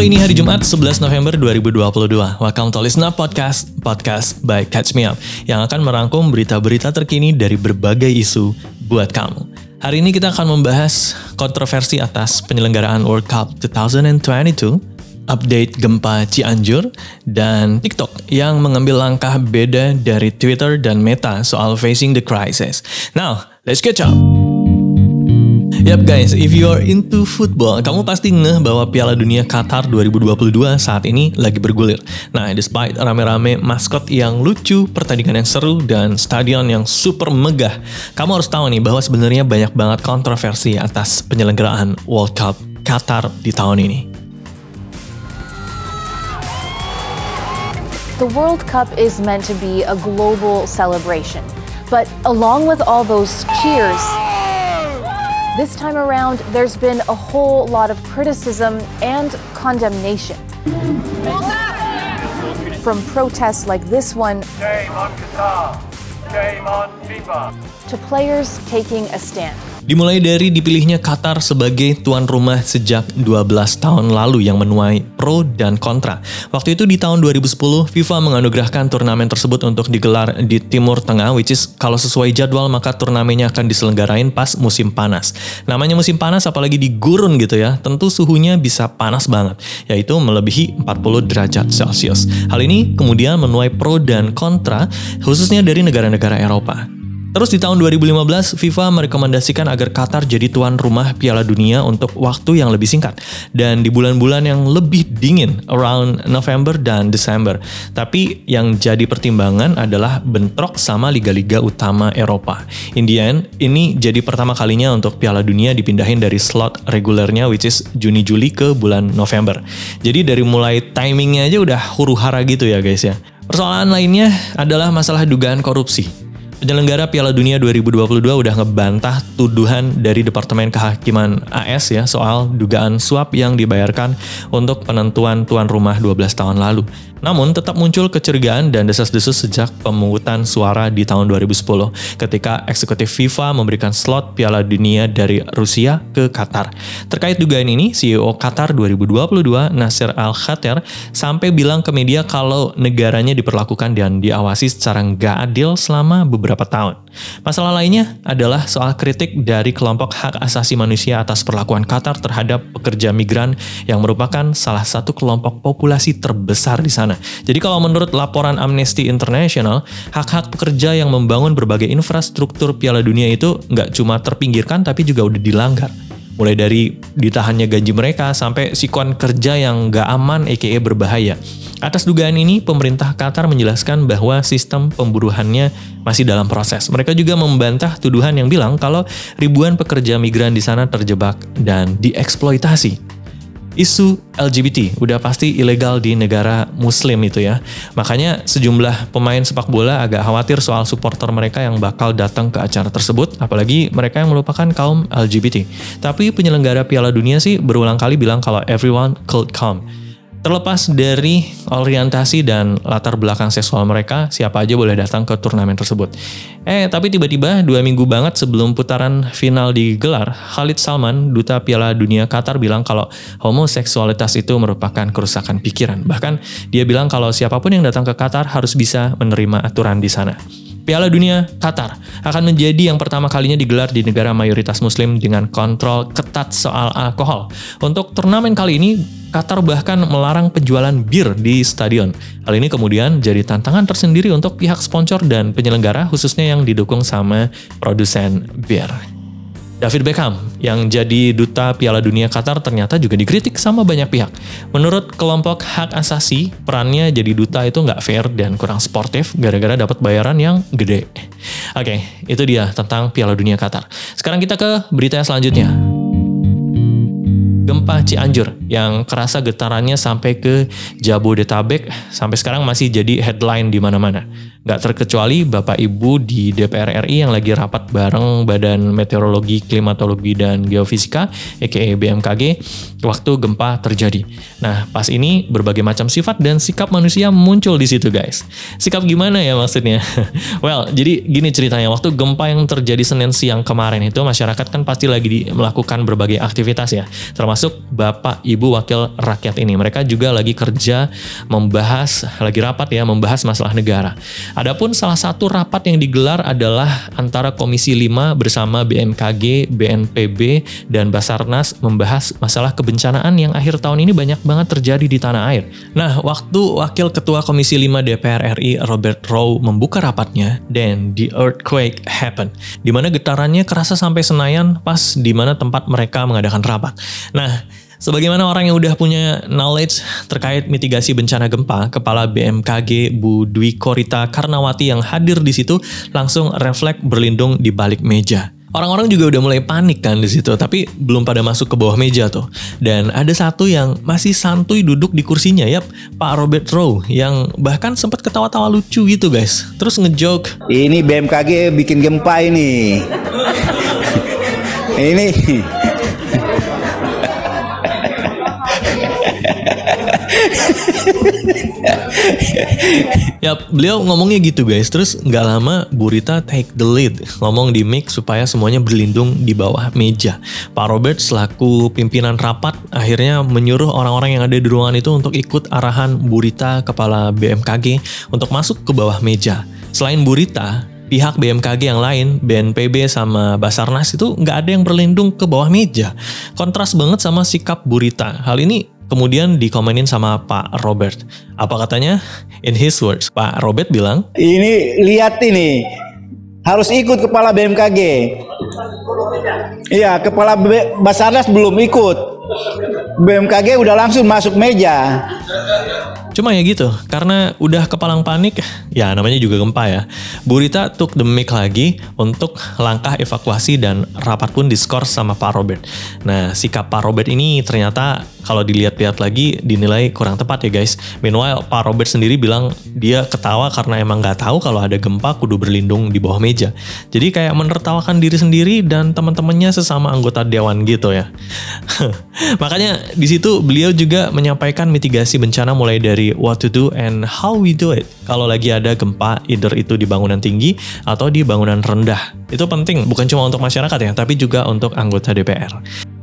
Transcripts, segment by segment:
Ini hari Jumat 11 November 2022. Welcome to Listen Up Podcast, podcast by Catch Me Up, yang akan merangkum berita-berita terkini dari berbagai isu buat kamu. Hari ini kita akan membahas kontroversi atas penyelenggaraan World Cup 2022, update gempa Cianjur, dan TikTok yang mengambil langkah beda dari Twitter dan Meta soal facing the crisis. Now, let's catch up! Yap guys, if you are into football, kamu pasti ngeh bahwa Piala Dunia Qatar 2022 saat ini lagi bergulir. Nah, despite rame-rame maskot yang lucu, pertandingan yang seru, dan stadion yang super megah, kamu harus tahu nih bahwa sebenarnya banyak banget kontroversi atas penyelenggaraan World Cup Qatar di tahun ini. The World Cup is meant to be a global celebration. But along with all those cheers, this time around there's been a whole lot of criticism and condemnation. From protests like this one Shame on Qatar. Shame on FIFA. to players taking a stand. Dimulai dari dipilihnya Qatar sebagai tuan rumah sejak 12 tahun lalu yang menuai pro dan kontra. Waktu itu di tahun 2010, FIFA menganugerahkan turnamen tersebut untuk digelar di Timur Tengah, which is kalau sesuai jadwal maka turnamennya akan diselenggarain pas musim panas. Namanya musim panas apalagi di gurun gitu ya, tentu suhunya bisa panas banget, yaitu melebihi 40 derajat Celcius. Hal ini kemudian menuai pro dan kontra, khususnya dari negara-negara Eropa. Terus di tahun 2015, FIFA merekomendasikan agar Qatar jadi tuan rumah Piala Dunia untuk waktu yang lebih singkat dan di bulan-bulan yang lebih dingin, around November dan Desember. Tapi yang jadi pertimbangan adalah bentrok sama liga-liga utama Eropa. In the end, ini jadi pertama kalinya untuk Piala Dunia dipindahin dari slot regulernya which is Juni-Juli ke bulan November. Jadi dari mulai timingnya aja udah huru-hara gitu ya guys ya. Persoalan lainnya adalah masalah dugaan korupsi. Penyelenggara Piala Dunia 2022 udah ngebantah tuduhan dari Departemen Kehakiman AS ya soal dugaan suap yang dibayarkan untuk penentuan tuan rumah 12 tahun lalu. Namun tetap muncul kecurigaan dan desas-desus sejak pemungutan suara di tahun 2010 ketika eksekutif FIFA memberikan slot Piala Dunia dari Rusia ke Qatar. Terkait dugaan ini, CEO Qatar 2022 Nasir Al-Khater sampai bilang ke media kalau negaranya diperlakukan dan diawasi secara nggak adil selama beberapa tahun. Masalah lainnya adalah soal kritik dari kelompok hak asasi manusia atas perlakuan Qatar terhadap pekerja migran yang merupakan salah satu kelompok populasi terbesar di sana. Jadi kalau menurut laporan Amnesty International, hak-hak pekerja yang membangun berbagai infrastruktur Piala Dunia itu nggak cuma terpinggirkan tapi juga udah dilanggar. Mulai dari ditahannya gaji mereka sampai sikon kerja yang nggak aman aka berbahaya. Atas dugaan ini, pemerintah Qatar menjelaskan bahwa sistem pemburuhannya masih dalam proses. Mereka juga membantah tuduhan yang bilang kalau ribuan pekerja migran di sana terjebak dan dieksploitasi isu LGBT udah pasti ilegal di negara muslim itu ya. Makanya sejumlah pemain sepak bola agak khawatir soal supporter mereka yang bakal datang ke acara tersebut, apalagi mereka yang merupakan kaum LGBT. Tapi penyelenggara Piala Dunia sih berulang kali bilang kalau everyone could come. Terlepas dari orientasi dan latar belakang seksual mereka, siapa aja boleh datang ke turnamen tersebut. Eh, tapi tiba-tiba dua minggu banget sebelum putaran final digelar, Khalid Salman, duta Piala Dunia Qatar bilang kalau homoseksualitas itu merupakan kerusakan pikiran. Bahkan dia bilang kalau siapa pun yang datang ke Qatar harus bisa menerima aturan di sana. Piala Dunia Qatar akan menjadi yang pertama kalinya digelar di negara mayoritas muslim dengan kontrol ketat soal alkohol. Untuk turnamen kali ini, Qatar bahkan melarang penjualan bir di stadion. Hal ini kemudian jadi tantangan tersendiri untuk pihak sponsor dan penyelenggara khususnya yang didukung sama produsen bir. David Beckham yang jadi duta Piala Dunia Qatar ternyata juga dikritik sama banyak pihak. Menurut kelompok hak asasi, perannya jadi duta itu nggak fair dan kurang sportif gara-gara dapat bayaran yang gede. Oke, itu dia tentang Piala Dunia Qatar. Sekarang kita ke berita selanjutnya. Gempa Cianjur yang kerasa getarannya sampai ke Jabodetabek sampai sekarang masih jadi headline di mana-mana. Gak terkecuali Bapak Ibu di DPR RI yang lagi rapat bareng Badan Meteorologi, Klimatologi, dan Geofisika, aka BMKG, waktu gempa terjadi. Nah, pas ini berbagai macam sifat dan sikap manusia muncul di situ guys. Sikap gimana ya maksudnya? well, jadi gini ceritanya. Waktu gempa yang terjadi Senin siang kemarin itu, masyarakat kan pasti lagi di, melakukan berbagai aktivitas ya. Termasuk termasuk Bapak Ibu Wakil Rakyat ini. Mereka juga lagi kerja membahas, lagi rapat ya, membahas masalah negara. Adapun salah satu rapat yang digelar adalah antara Komisi 5 bersama BMKG, BNPB, dan Basarnas membahas masalah kebencanaan yang akhir tahun ini banyak banget terjadi di tanah air. Nah, waktu Wakil Ketua Komisi 5 DPR RI Robert Rowe membuka rapatnya, dan the earthquake happened, di mana getarannya kerasa sampai Senayan pas di mana tempat mereka mengadakan rapat. Nah, Sebagaimana orang yang udah punya knowledge terkait mitigasi bencana gempa, Kepala BMKG Bu Dwi Korita Karnawati yang hadir di situ langsung refleks berlindung di balik meja. Orang-orang juga udah mulai panik kan di situ, tapi belum pada masuk ke bawah meja tuh. Dan ada satu yang masih santuy duduk di kursinya, yap, Pak Robert Rowe, yang bahkan sempat ketawa-tawa lucu gitu guys. Terus ngejoke, Ini BMKG bikin gempa ini. ini Ya, beliau ngomongnya gitu guys. Terus nggak lama Bu Rita take the lead, ngomong di mic supaya semuanya berlindung di bawah meja. Pak Robert selaku pimpinan rapat akhirnya menyuruh orang-orang yang ada di ruangan itu untuk ikut arahan Bu Rita, kepala BMKG, untuk masuk ke bawah meja. Selain Bu Rita, pihak BMKG yang lain, BNPB sama Basarnas itu nggak ada yang berlindung ke bawah meja. Kontras banget sama sikap Bu Rita. Hal ini kemudian dikomenin sama Pak Robert. Apa katanya? In his words, Pak Robert bilang, ini lihat ini harus ikut kepala BMKG. Iya, kepala B- Basarnas belum ikut. BMKG udah langsung masuk meja. Cuma ya gitu, karena udah kepalang panik, ya namanya juga gempa ya. Bu Rita took the mic lagi untuk langkah evakuasi dan rapat pun diskors sama Pak Robert. Nah, sikap Pak Robert ini ternyata kalau dilihat-lihat lagi dinilai kurang tepat ya guys. Meanwhile, Pak Robert sendiri bilang dia ketawa karena emang nggak tahu kalau ada gempa kudu berlindung di bawah meja. Jadi kayak menertawakan diri sendiri dan teman-temannya sesama anggota dewan gitu ya. Makanya di situ beliau juga menyampaikan mitigasi bencana mulai dari what to do and how we do it. Kalau lagi ada gempa, either itu di bangunan tinggi atau di bangunan rendah. Itu penting bukan cuma untuk masyarakat ya, tapi juga untuk anggota DPR.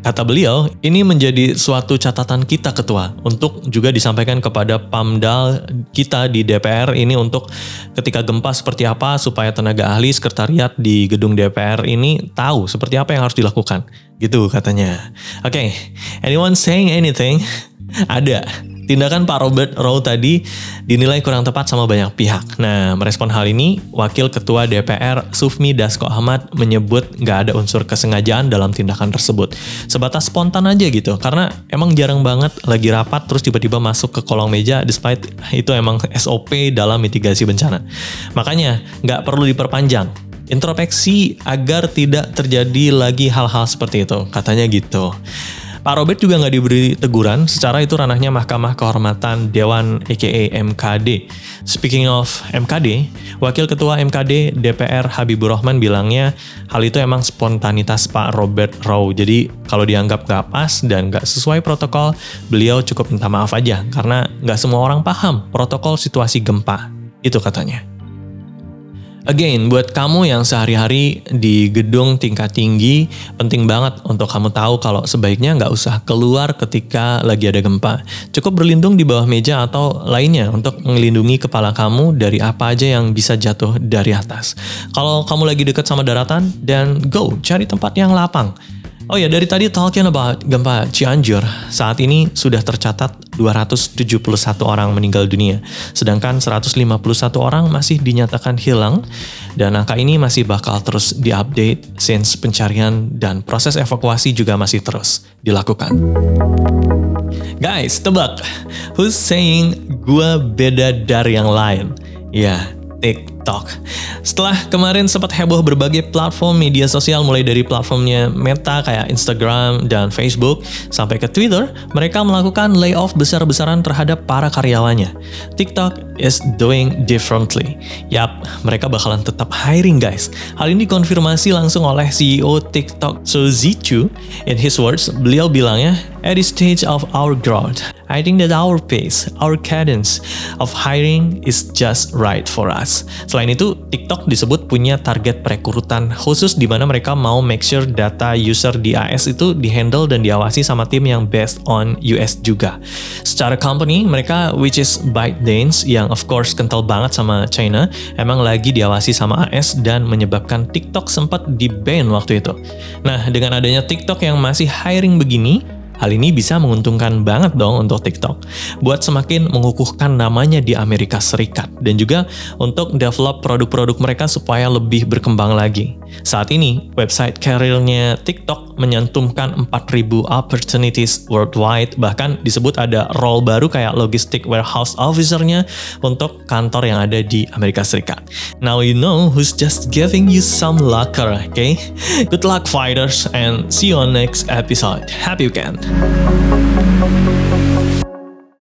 Kata beliau, ini menjadi suatu catatan kita ketua untuk juga disampaikan kepada Pamdal kita di DPR ini untuk ketika gempa seperti apa supaya tenaga ahli sekretariat di gedung DPR ini tahu seperti apa yang harus dilakukan. Gitu katanya. Oke, anyone saying anything? Ada. Tindakan Pak Robert Rowe tadi dinilai kurang tepat sama banyak pihak. Nah, merespon hal ini, Wakil Ketua DPR Sufmi Dasko Ahmad menyebut nggak ada unsur kesengajaan dalam tindakan tersebut. Sebatas spontan aja gitu, karena emang jarang banget lagi rapat terus tiba-tiba masuk ke kolong meja despite itu emang SOP dalam mitigasi bencana. Makanya nggak perlu diperpanjang. Introspeksi agar tidak terjadi lagi hal-hal seperti itu, katanya gitu. Pak Robert juga nggak diberi teguran, secara itu ranahnya Mahkamah Kehormatan Dewan aka MKD. Speaking of MKD, Wakil Ketua MKD DPR Habibur Rahman bilangnya hal itu emang spontanitas Pak Robert Rowe. Jadi kalau dianggap nggak pas dan nggak sesuai protokol, beliau cukup minta maaf aja karena nggak semua orang paham protokol situasi gempa. Itu katanya. Again, buat kamu yang sehari-hari di gedung tingkat tinggi, penting banget untuk kamu tahu kalau sebaiknya nggak usah keluar ketika lagi ada gempa. Cukup berlindung di bawah meja atau lainnya untuk melindungi kepala kamu dari apa aja yang bisa jatuh dari atas. Kalau kamu lagi dekat sama daratan, dan go, cari tempat yang lapang. Oh ya, dari tadi talking about gempa Cianjur, saat ini sudah tercatat 271 orang meninggal dunia, sedangkan 151 orang masih dinyatakan hilang, dan angka ini masih bakal terus diupdate since pencarian dan proses evakuasi juga masih terus dilakukan. Guys, tebak, who's saying gua beda dari yang lain? Ya, TikTok. Setelah kemarin sempat heboh berbagai platform media sosial mulai dari platformnya Meta kayak Instagram dan Facebook sampai ke Twitter, mereka melakukan layoff besar-besaran terhadap para karyawannya. TikTok is doing differently. Yap, mereka bakalan tetap hiring guys. Hal ini dikonfirmasi langsung oleh CEO TikTok So Zichu. In his words, beliau bilangnya, at this stage of our growth, I think that our pace, our cadence of hiring is just right for us. Selain itu, TikTok disebut punya target perekrutan khusus di mana mereka mau make sure data user di AS itu dihandle dan diawasi sama tim yang based on US juga. Secara company, mereka which is ByteDance yang of course kental banget sama China, emang lagi diawasi sama AS dan menyebabkan TikTok sempat di-ban waktu itu. Nah, dengan adanya TikTok yang masih hiring begini, Hal ini bisa menguntungkan banget dong untuk TikTok buat semakin mengukuhkan namanya di Amerika Serikat dan juga untuk develop produk-produk mereka supaya lebih berkembang lagi. Saat ini, website karirnya TikTok menyantumkan 4.000 opportunities worldwide, bahkan disebut ada role baru kayak logistic warehouse officer-nya untuk kantor yang ada di Amerika Serikat. Now you know who's just giving you some luck, okay? Good luck fighters and see you on next episode. Happy weekend! Thank you.